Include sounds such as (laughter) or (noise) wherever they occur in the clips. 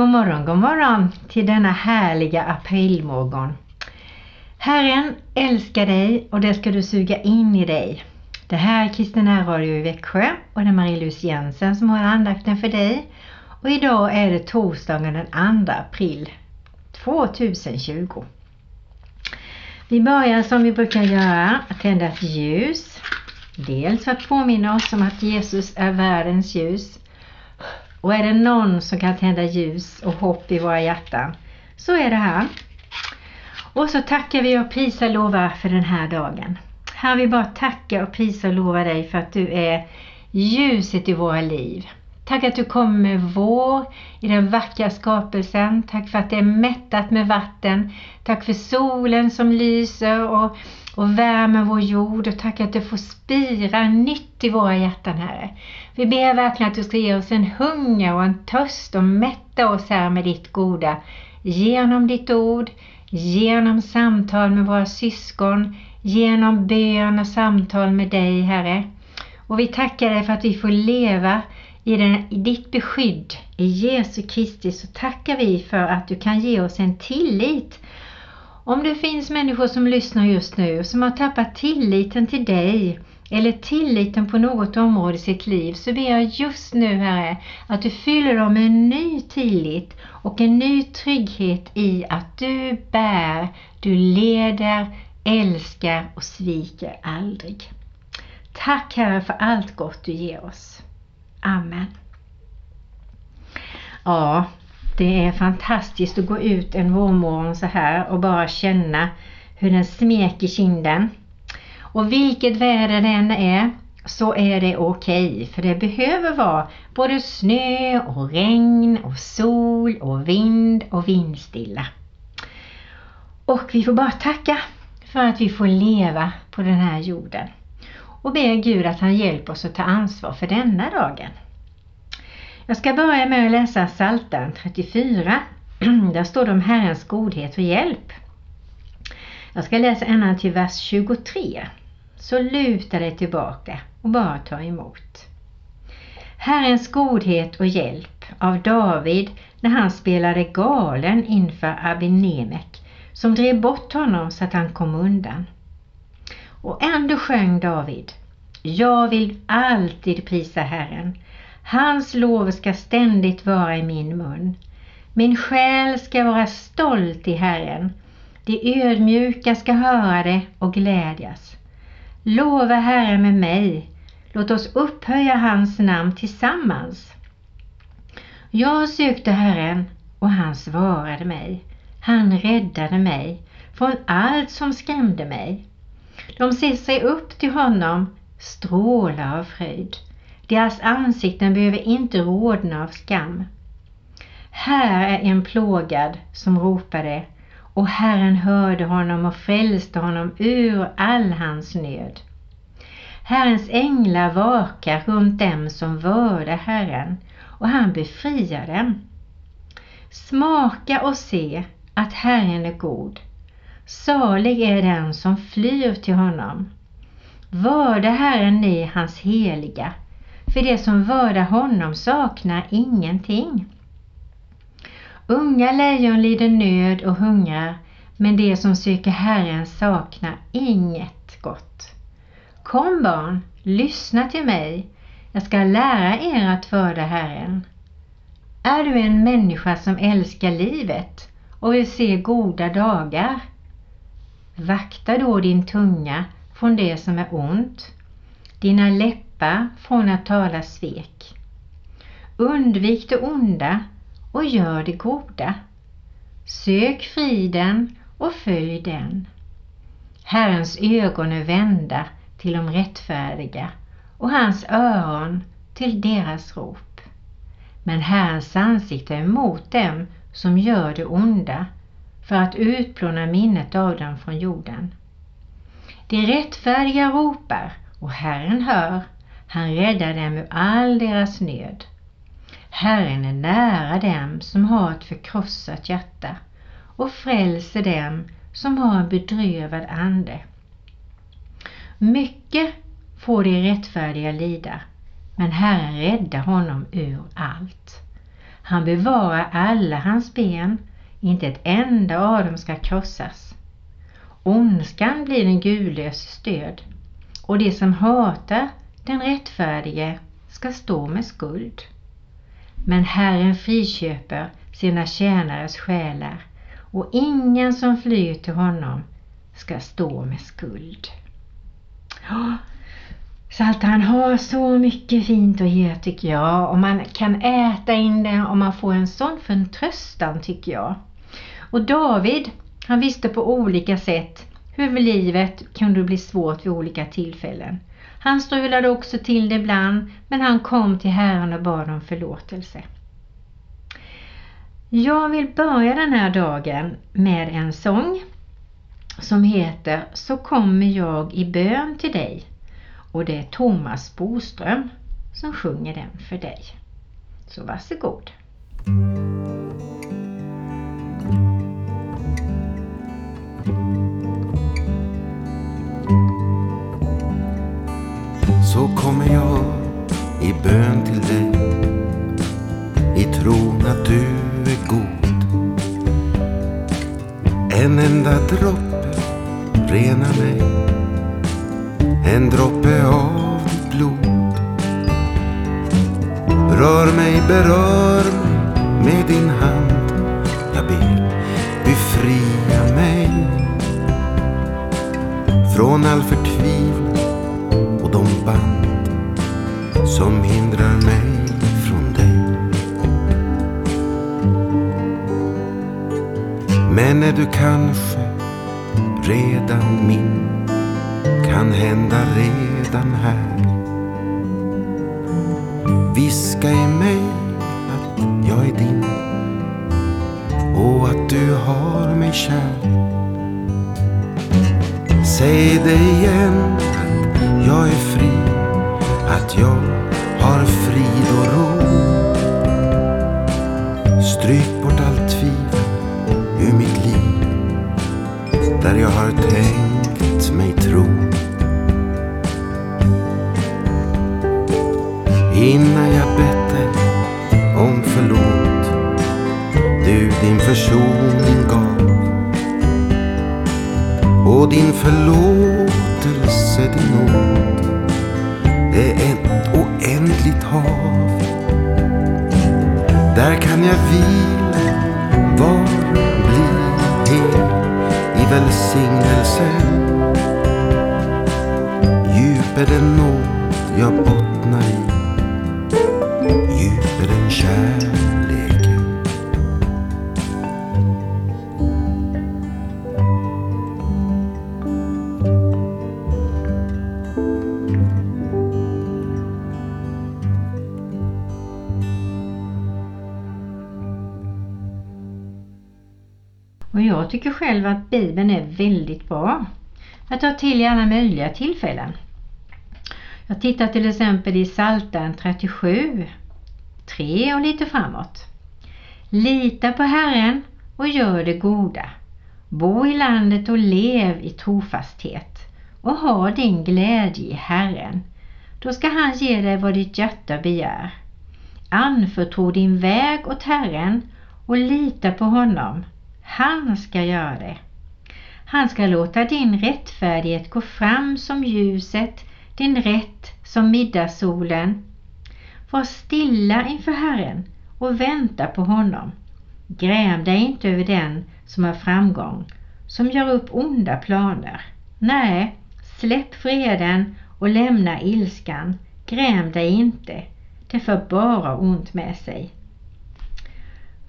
God morgon, god morgon till denna härliga aprilmorgon. Herren älskar dig och det ska du suga in i dig. Det här är Kristina Radio i Växjö och det är Marie-Louise Jensen som har andakten för dig. Och idag är det torsdagen den 2 april 2020. Vi börjar som vi brukar göra, att tända ett ljus. Dels för att påminna oss om att Jesus är världens ljus. Och är det någon som kan tända ljus och hopp i våra hjärtan så är det han. Och så tackar vi och prisar och lovar för den här dagen. Här vi bara tacka och prisa och lova dig för att du är ljuset i våra liv. Tack att du kommer med vår i den vackra skapelsen. Tack för att det är mättat med vatten. Tack för solen som lyser och, och värmer vår jord. Och tack att det får spira nytt i våra hjärtan, Herre. Vi ber verkligen att du ska ge oss en hunger och en törst och mätta oss här med ditt goda. Genom ditt ord, genom samtal med våra syskon, genom bön och samtal med dig, Herre. Och vi tackar dig för att vi får leva i, den, i ditt beskydd i Jesu Kristi så tackar vi för att du kan ge oss en tillit. Om det finns människor som lyssnar just nu som har tappat tilliten till dig eller tilliten på något område i sitt liv så ber jag just nu Herre att du fyller dem med en ny tillit och en ny trygghet i att du bär, du leder, älskar och sviker aldrig. Tack Herre för allt gott du ger oss. Amen. Ja, det är fantastiskt att gå ut en vårmorgon så här och bara känna hur den smeker kinden. Och vilket väder det än är så är det okej okay, för det behöver vara både snö och regn och sol och vind och vindstilla. Och vi får bara tacka för att vi får leva på den här jorden och ber Gud att han hjälper oss att ta ansvar för denna dagen. Jag ska börja med att läsa Psaltaren 34. (clears throat) Där står det om Herrens godhet och hjälp. Jag ska läsa ända till vers 23. Så luta dig tillbaka och bara ta emot. Herrens godhet och hjälp av David när han spelade galen inför Abinemek som drev bort honom så att han kom undan. Och ändå sjöng David Jag vill alltid prisa Herren. Hans lov ska ständigt vara i min mun. Min själ ska vara stolt i Herren. De ödmjuka ska höra det och glädjas. Lova Herren med mig. Låt oss upphöja hans namn tillsammans. Jag sökte Herren och han svarade mig. Han räddade mig från allt som skrämde mig. De ser sig upp till honom, strålar av fröjd. Deras ansikten behöver inte rodna av skam. Här är en plågad som ropade och Herren hörde honom och frälste honom ur all hans nöd. Herrens änglar vakar runt dem som vördar Herren och han befriar dem. Smaka och se att Herren är god. Salig är den som flyr till honom. Vörda Herren ni hans heliga, för det som vördar honom saknar ingenting. Unga lejon lider nöd och hungrar, men det som söker Herren saknar inget gott. Kom barn, lyssna till mig, jag ska lära er att vörda Herren. Är du en människa som älskar livet och vill se goda dagar? Vakta då din tunga från det som är ont, dina läppar från att tala svek. Undvik det onda och gör det goda. Sök friden och följ den. Herrens ögon är vända till de rättfärdiga och hans öron till deras rop. Men Herrens ansikte är mot dem som gör det onda för att utplåna minnet av dem från jorden. De rättfärdiga ropar och Herren hör, han räddar dem ur all deras nöd. Herren är nära dem som har ett förkrossat hjärta och frälser dem som har en bedrövad ande. Mycket får de rättfärdiga lida, men Herren räddar honom ur allt. Han bevarar alla hans ben, inte ett enda av dem ska krossas. Ondskan blir den gudlös stöd och det som hatar den rättfärdige ska stå med skuld. Men Herren friköper sina tjänares själar och ingen som flyr till honom ska stå med skuld. Saltan har så mycket fint att ge tycker jag och man kan äta in det och man får en sån förtröstan tycker jag. Och David, han visste på olika sätt hur livet kunde bli svårt vid olika tillfällen. Han strulade också till det ibland men han kom till Herren och bad om förlåtelse. Jag vill börja den här dagen med en sång som heter Så kommer jag i bön till dig och det är Thomas Boström som sjunger den för dig. Så varsågod! Så kommer jag i bön till dig i tron att du är god. En enda droppe renar mig en droppe av ditt blod. Rör mig, berör mig med din hand. Jag ber, befria mig från all förtvivlan som hindrar mig från dig. Men är du kanske redan min kan hända redan här. Viska i mig att jag är din och att du har mig kär. Säg det igen att jag är fri, att jag har frid och ro. Stryk bort allt tvivel ur mitt liv där jag har tänkt Och jag tycker själv att Bibeln är väldigt bra. Jag tar till i alla möjliga tillfällen. Jag tittar till exempel i Psaltaren 37, 3 och lite framåt. Lita på Herren och gör det goda. Bo i landet och lev i trofasthet och ha din glädje i Herren. Då ska han ge dig vad ditt hjärta begär. Anförtro din väg åt Herren och lita på honom. Han ska göra det. Han ska låta din rättfärdighet gå fram som ljuset, din rätt som middagssolen. Var stilla inför Herren och vänta på honom. Gräm dig inte över den som har framgång, som gör upp onda planer. Nej, släpp freden och lämna ilskan. Gräm dig inte, det för bara ont med sig.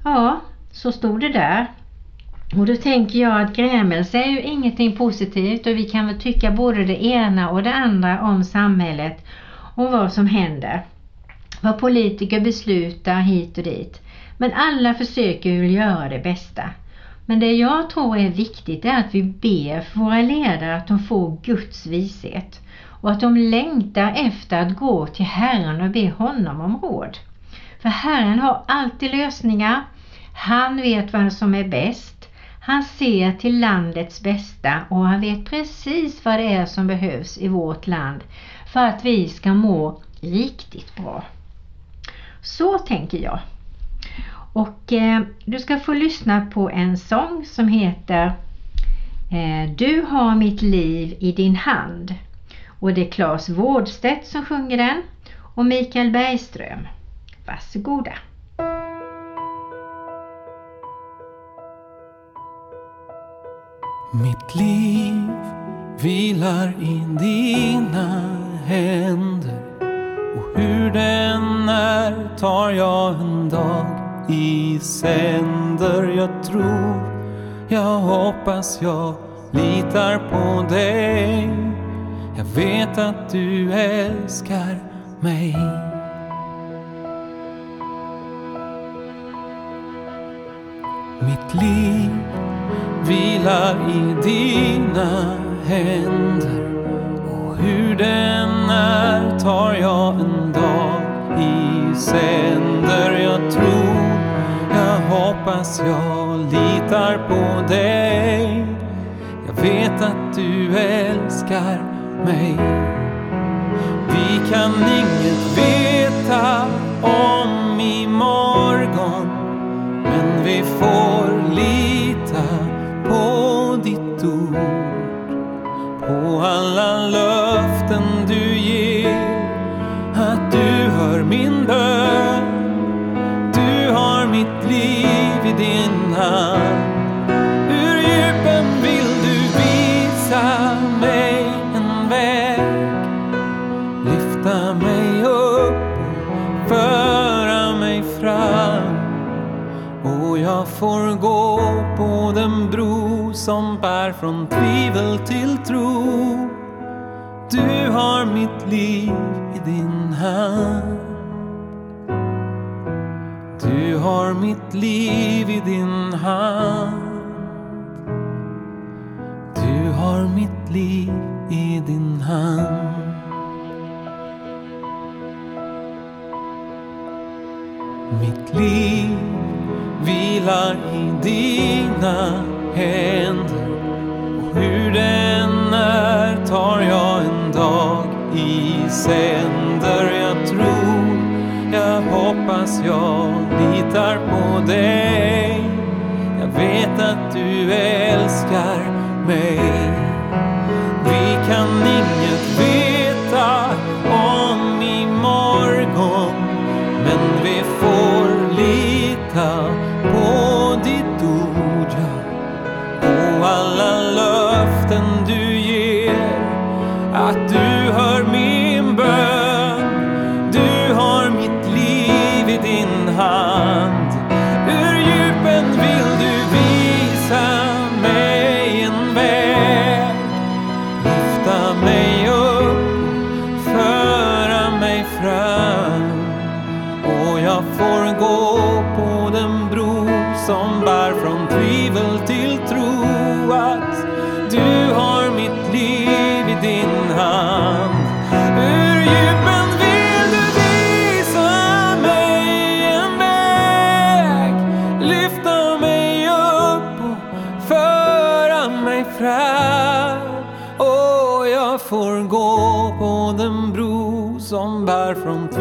Ja, så stod det där. Och då tänker jag att grämelse är ju ingenting positivt och vi kan väl tycka både det ena och det andra om samhället och vad som händer. Vad politiker beslutar hit och dit. Men alla försöker ju göra det bästa. Men det jag tror är viktigt är att vi ber för våra ledare att de får Guds vishet och att de längtar efter att gå till Herren och be honom om råd. För Herren har alltid lösningar. Han vet vad som är bäst. Han ser till landets bästa och han vet precis vad det är som behövs i vårt land för att vi ska må riktigt bra. Så tänker jag. Och eh, du ska få lyssna på en sång som heter eh, Du har mitt liv i din hand. Och det är Claes Vårdstedt som sjunger den och Mikael Bergström. Varsågoda! Mitt liv vilar i dina händer och hur den är tar jag en dag i sänder. Jag tror, jag hoppas, jag litar på dig. Jag vet att du älskar mig. Mitt liv vilar i dina händer och hur den är tar jag en dag i sänder. Jag tror, jag hoppas, jag litar på dig. Jag vet att du älskar mig. Vi kan inget veta om imorgon men vi får och alla löften du ger. Att du hör min bön. Du har mitt liv i din hand. Som bär från tvivel till tro. Du har mitt liv i din hand. Du har mitt liv i din hand. Du har mitt liv i din hand. Mitt liv vilar i dina händer och hur den är tar jag en dag i sänder. Jag tror, jag hoppas, jag litar på dig. Jag vet att du älskar mig. Hand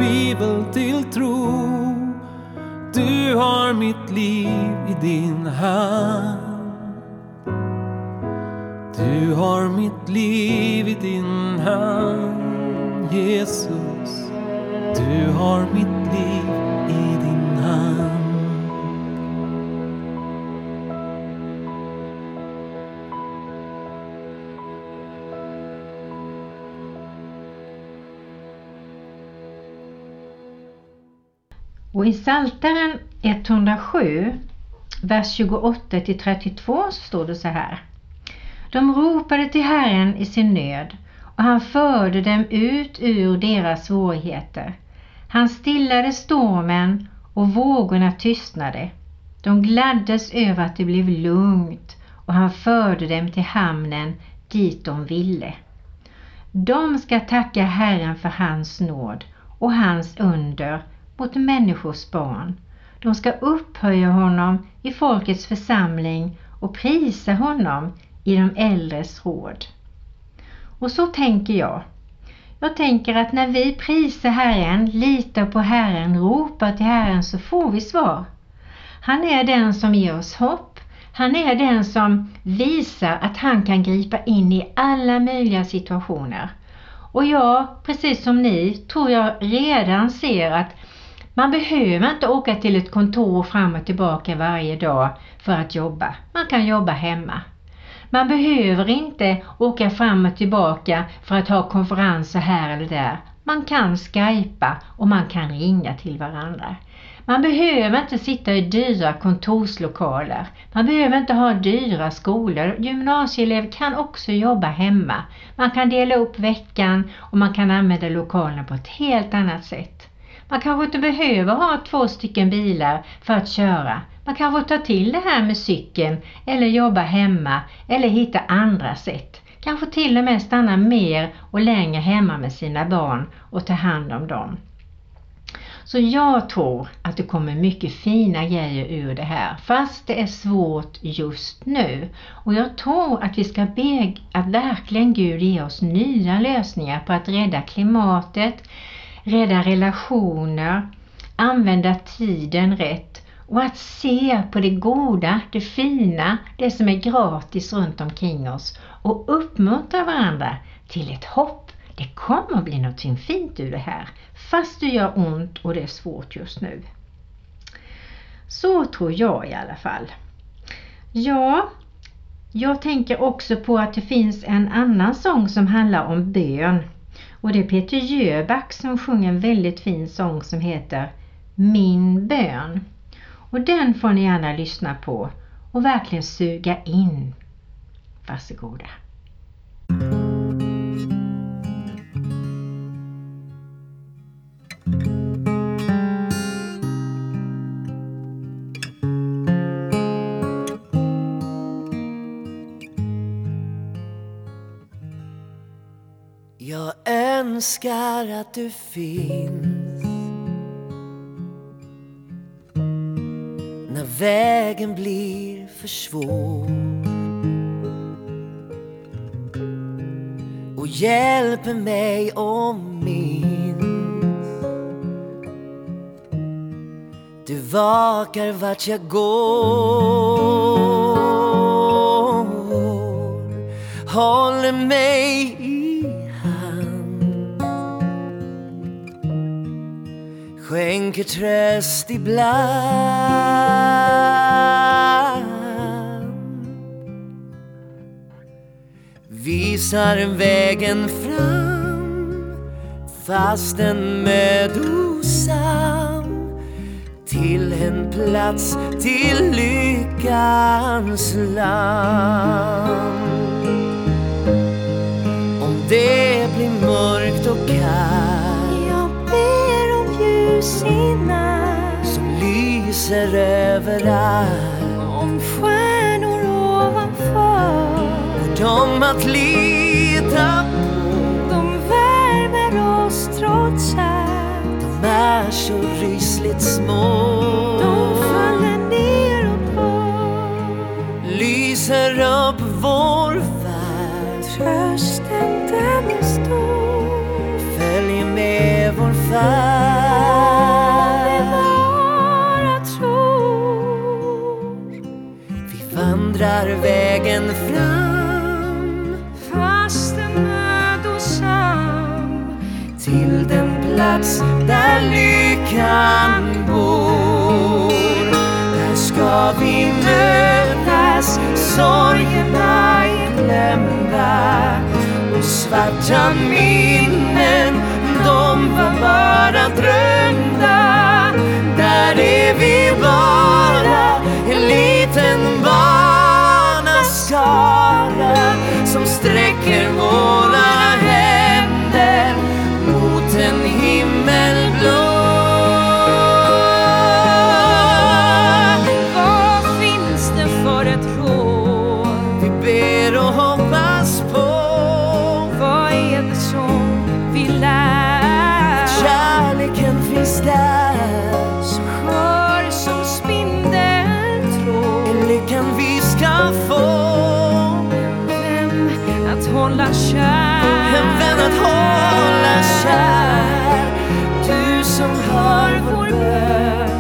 tvivel till tro. Du har mitt liv i din hand. Du har mitt liv i din hand, Jesus. Du har mitt liv i din hand. Och i Psaltaren 107, vers 28 till 32 så står det så här. De ropade till Herren i sin nöd och han förde dem ut ur deras svårigheter. Han stillade stormen och vågorna tystnade. De gladdes över att det blev lugnt och han förde dem till hamnen dit de ville. De ska tacka Herren för hans nåd och hans under mot människors barn. De ska upphöja honom i folkets församling och prisa honom i de äldres råd. Och så tänker jag. Jag tänker att när vi prisar Herren, litar på Herren, ropar till Herren så får vi svar. Han är den som ger oss hopp. Han är den som visar att han kan gripa in i alla möjliga situationer. Och jag, precis som ni, tror jag redan ser att man behöver inte åka till ett kontor fram och tillbaka varje dag för att jobba. Man kan jobba hemma. Man behöver inte åka fram och tillbaka för att ha konferenser här eller där. Man kan skypa och man kan ringa till varandra. Man behöver inte sitta i dyra kontorslokaler. Man behöver inte ha dyra skolor. Gymnasieelever kan också jobba hemma. Man kan dela upp veckan och man kan använda lokalen på ett helt annat sätt. Man kanske inte behöver ha två stycken bilar för att köra. Man kanske tar till det här med cykeln eller jobba hemma eller hitta andra sätt. Kanske till och med stanna mer och längre hemma med sina barn och ta hand om dem. Så jag tror att det kommer mycket fina grejer ur det här fast det är svårt just nu. Och jag tror att vi ska be att verkligen Gud ge oss nya lösningar på att rädda klimatet, rädda relationer, använda tiden rätt och att se på det goda, det fina, det som är gratis runt omkring oss och uppmuntra varandra till ett hopp. Det kommer bli någonting fint ur det här, fast det gör ont och det är svårt just nu. Så tror jag i alla fall. Ja, jag tänker också på att det finns en annan sång som handlar om bön. Och det är Peter Jöback som sjunger en väldigt fin sång som heter Min bön. Och den får ni gärna lyssna på och verkligen suga in. Varsågoda. Önskar att du finns. När vägen blir för svår. Och hjälper mig om minns. Du vakar vart jag går. Håller mig skänker tröst ibland. Visar vägen fram fastän mödosam. Till en plats till lyckans land om det blir mörkt och kallt natt som lyser överallt. Om stjärnor ovanför. Och de att lita på. De värmer oss trots allt. De är så rysligt små. De faller ner och bort lyser upp vår värld. Trösten den är stor följer med vår färd visar vägen fram Fastän mödosam till den plats där lyckan bor. Där ska vi mötas, sorgerna är glömda och svarta minnen, de var bara drömda. Där är vi bara en liten som sträcker våra att hålla kär. Du som hör vår bön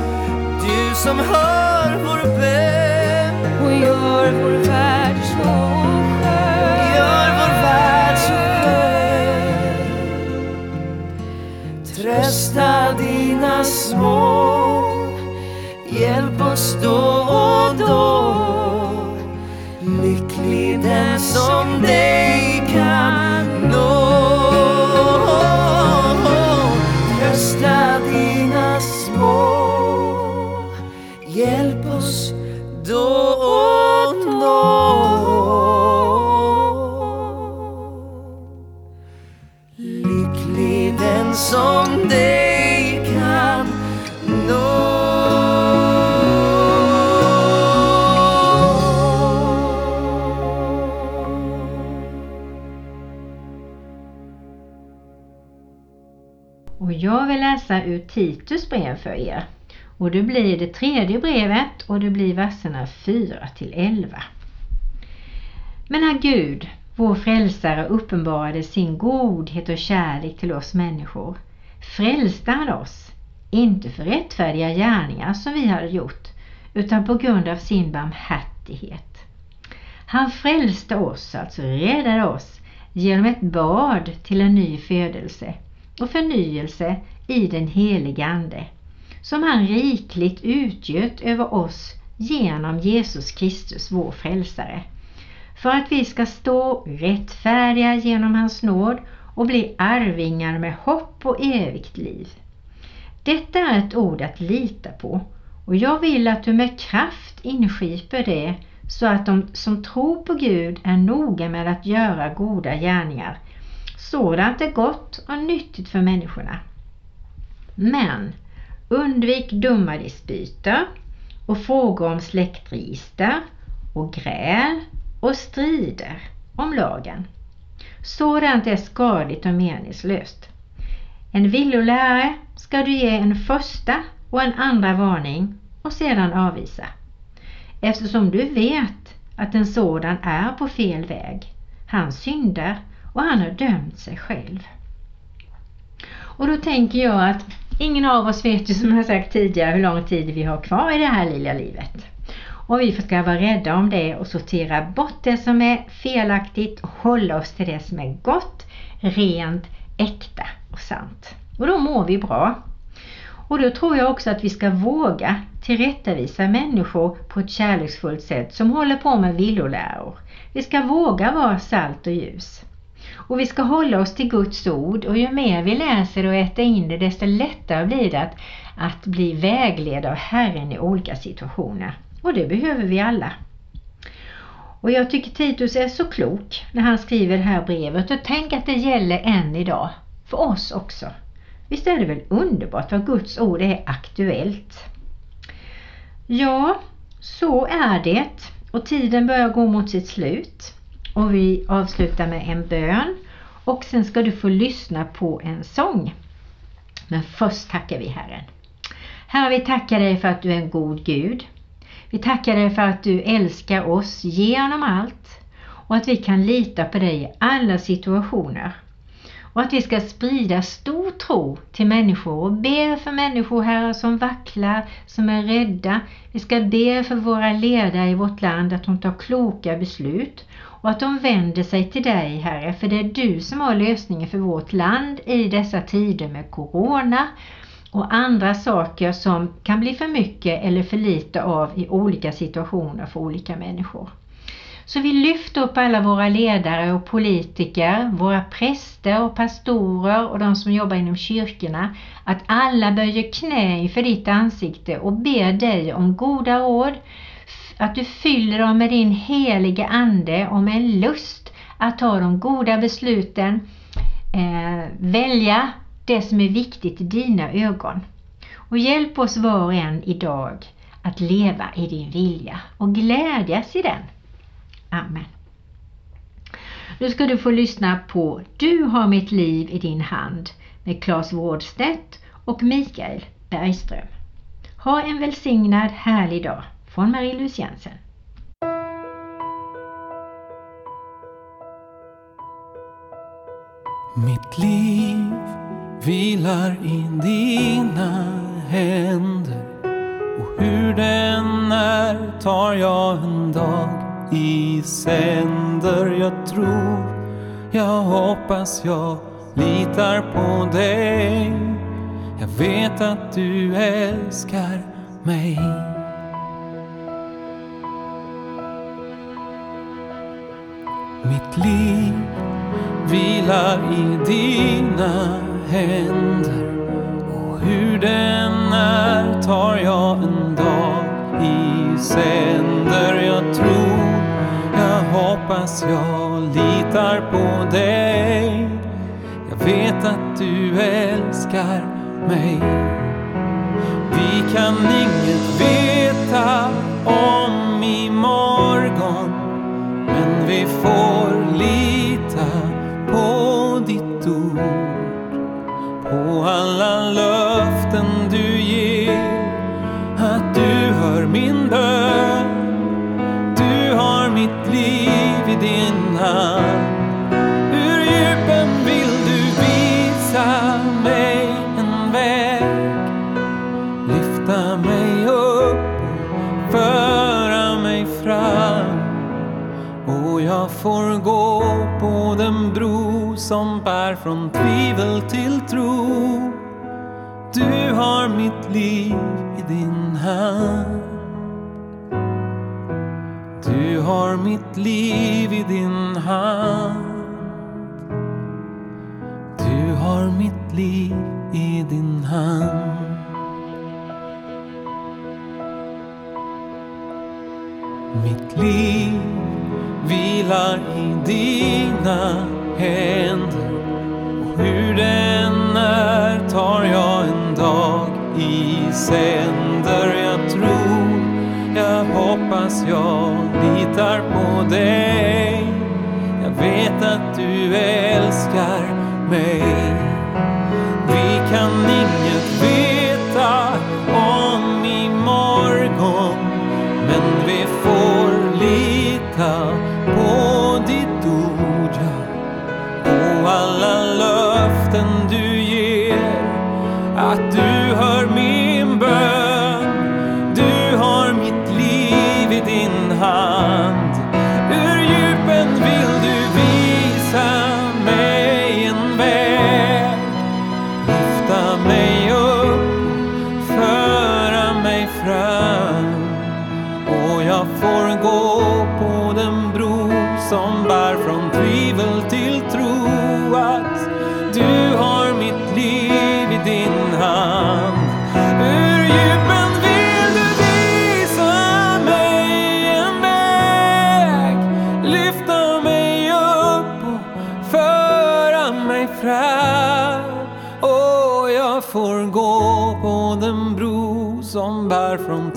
Du som hör vår bön. Och gör vår värld så skön. Gör vår värld så skön. Trösta dina små. Hjälp oss då och då. Hjälp oss då och då Lycklig den som dig kan nå Och jag vill läsa ur Titus brev för er. Och det blir det tredje brevet och det blir verserna 4 till 11. Men när Gud, vår frälsare, uppenbarade sin godhet och kärlek till oss människor frälste han oss, inte för rättfärdiga gärningar som vi hade gjort, utan på grund av sin barmhärtighet. Han frälste oss, alltså räddade oss, genom ett bad till en ny födelse och förnyelse i den helige Ande, som han rikligt utgöt över oss genom Jesus Kristus, vår frälsare, för att vi ska stå rättfärdiga genom hans nåd och bli arvingar med hopp och evigt liv. Detta är ett ord att lita på och jag vill att du med kraft inskiper det så att de som tror på Gud är noga med att göra goda gärningar. Sådant är gott och nyttigt för människorna. Men undvik dumma och frågor om släktregister och gräl och strider om lagen. Sådant är skadligt och meningslöst. En villolärare ska du ge en första och en andra varning och sedan avvisa. Eftersom du vet att en sådan är på fel väg. Han syndar och han har dömt sig själv. Och då tänker jag att ingen av oss vet ju som jag sagt tidigare hur lång tid vi har kvar i det här lilla livet. Och vi ska vara rädda om det och sortera bort det som är felaktigt och hålla oss till det som är gott, rent, äkta och sant. Och då mår vi bra. Och då tror jag också att vi ska våga tillrättavisa människor på ett kärleksfullt sätt som håller på med villoläror. Vi ska våga vara salt och ljus. Och vi ska hålla oss till Guds ord och ju mer vi läser och äter in det desto lättare blir det att, att bli vägledd av Herren i olika situationer. Och det behöver vi alla. Och jag tycker Titus är så klok när han skriver det här brevet och tänk att det gäller än idag. För oss också. Visst är det väl underbart vad Guds ord är aktuellt? Ja, så är det. Och tiden börjar gå mot sitt slut. Och vi avslutar med en bön. Och sen ska du få lyssna på en sång. Men först tackar vi Herren. Herre, vi tackar dig för att du är en god Gud. Vi tackar dig för att du älskar oss genom allt och att vi kan lita på dig i alla situationer. Och att vi ska sprida stor tro till människor och be för människor här som vacklar, som är rädda. Vi ska be för våra ledare i vårt land att de tar kloka beslut och att de vänder sig till dig Herre, för det är du som har lösningen för vårt land i dessa tider med Corona och andra saker som kan bli för mycket eller för lite av i olika situationer för olika människor. Så vi lyfter upp alla våra ledare och politiker, våra präster och pastorer och de som jobbar inom kyrkorna, att alla böjer knä inför ditt ansikte och ber dig om goda råd, att du fyller dem med din Helige Ande och med en lust att ta de goda besluten, eh, välja det som är viktigt i dina ögon. Och hjälp oss var och en idag att leva i din vilja och glädjas i den. Amen. Nu ska du få lyssna på Du har mitt liv i din hand med Claes Wårdstedt och Mikael Bergström. Ha en välsignad härlig dag från Marie-Louise Jensen. Mitt liv vilar i dina händer och hur den är tar jag en dag i sänder. Jag tror, jag hoppas, jag litar på dig. Jag vet att du älskar mig. Mitt liv vilar i dina händer och hur den är tar jag en dag i sänder. Jag tror, jag hoppas, jag litar på dig. Jag vet att du älskar mig. Vi kan inget veta om imorgon vi får lita på ditt ord. På alla löften du ger Att du hör min bön. Du har mitt liv i din hand. Som från tvivel till tro. Du har mitt liv i din hand. Du har mitt liv i din på dig. Jag vet att du älskar mig. Vi kan inte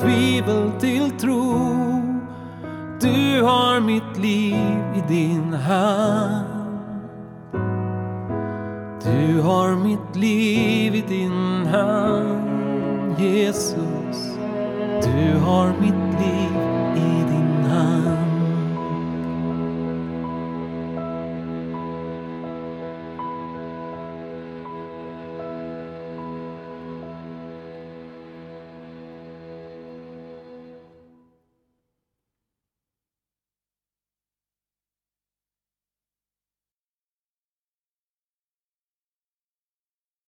tvivel till tro. Du har mitt liv i din hand. Du har mitt liv i din hand, Jesus.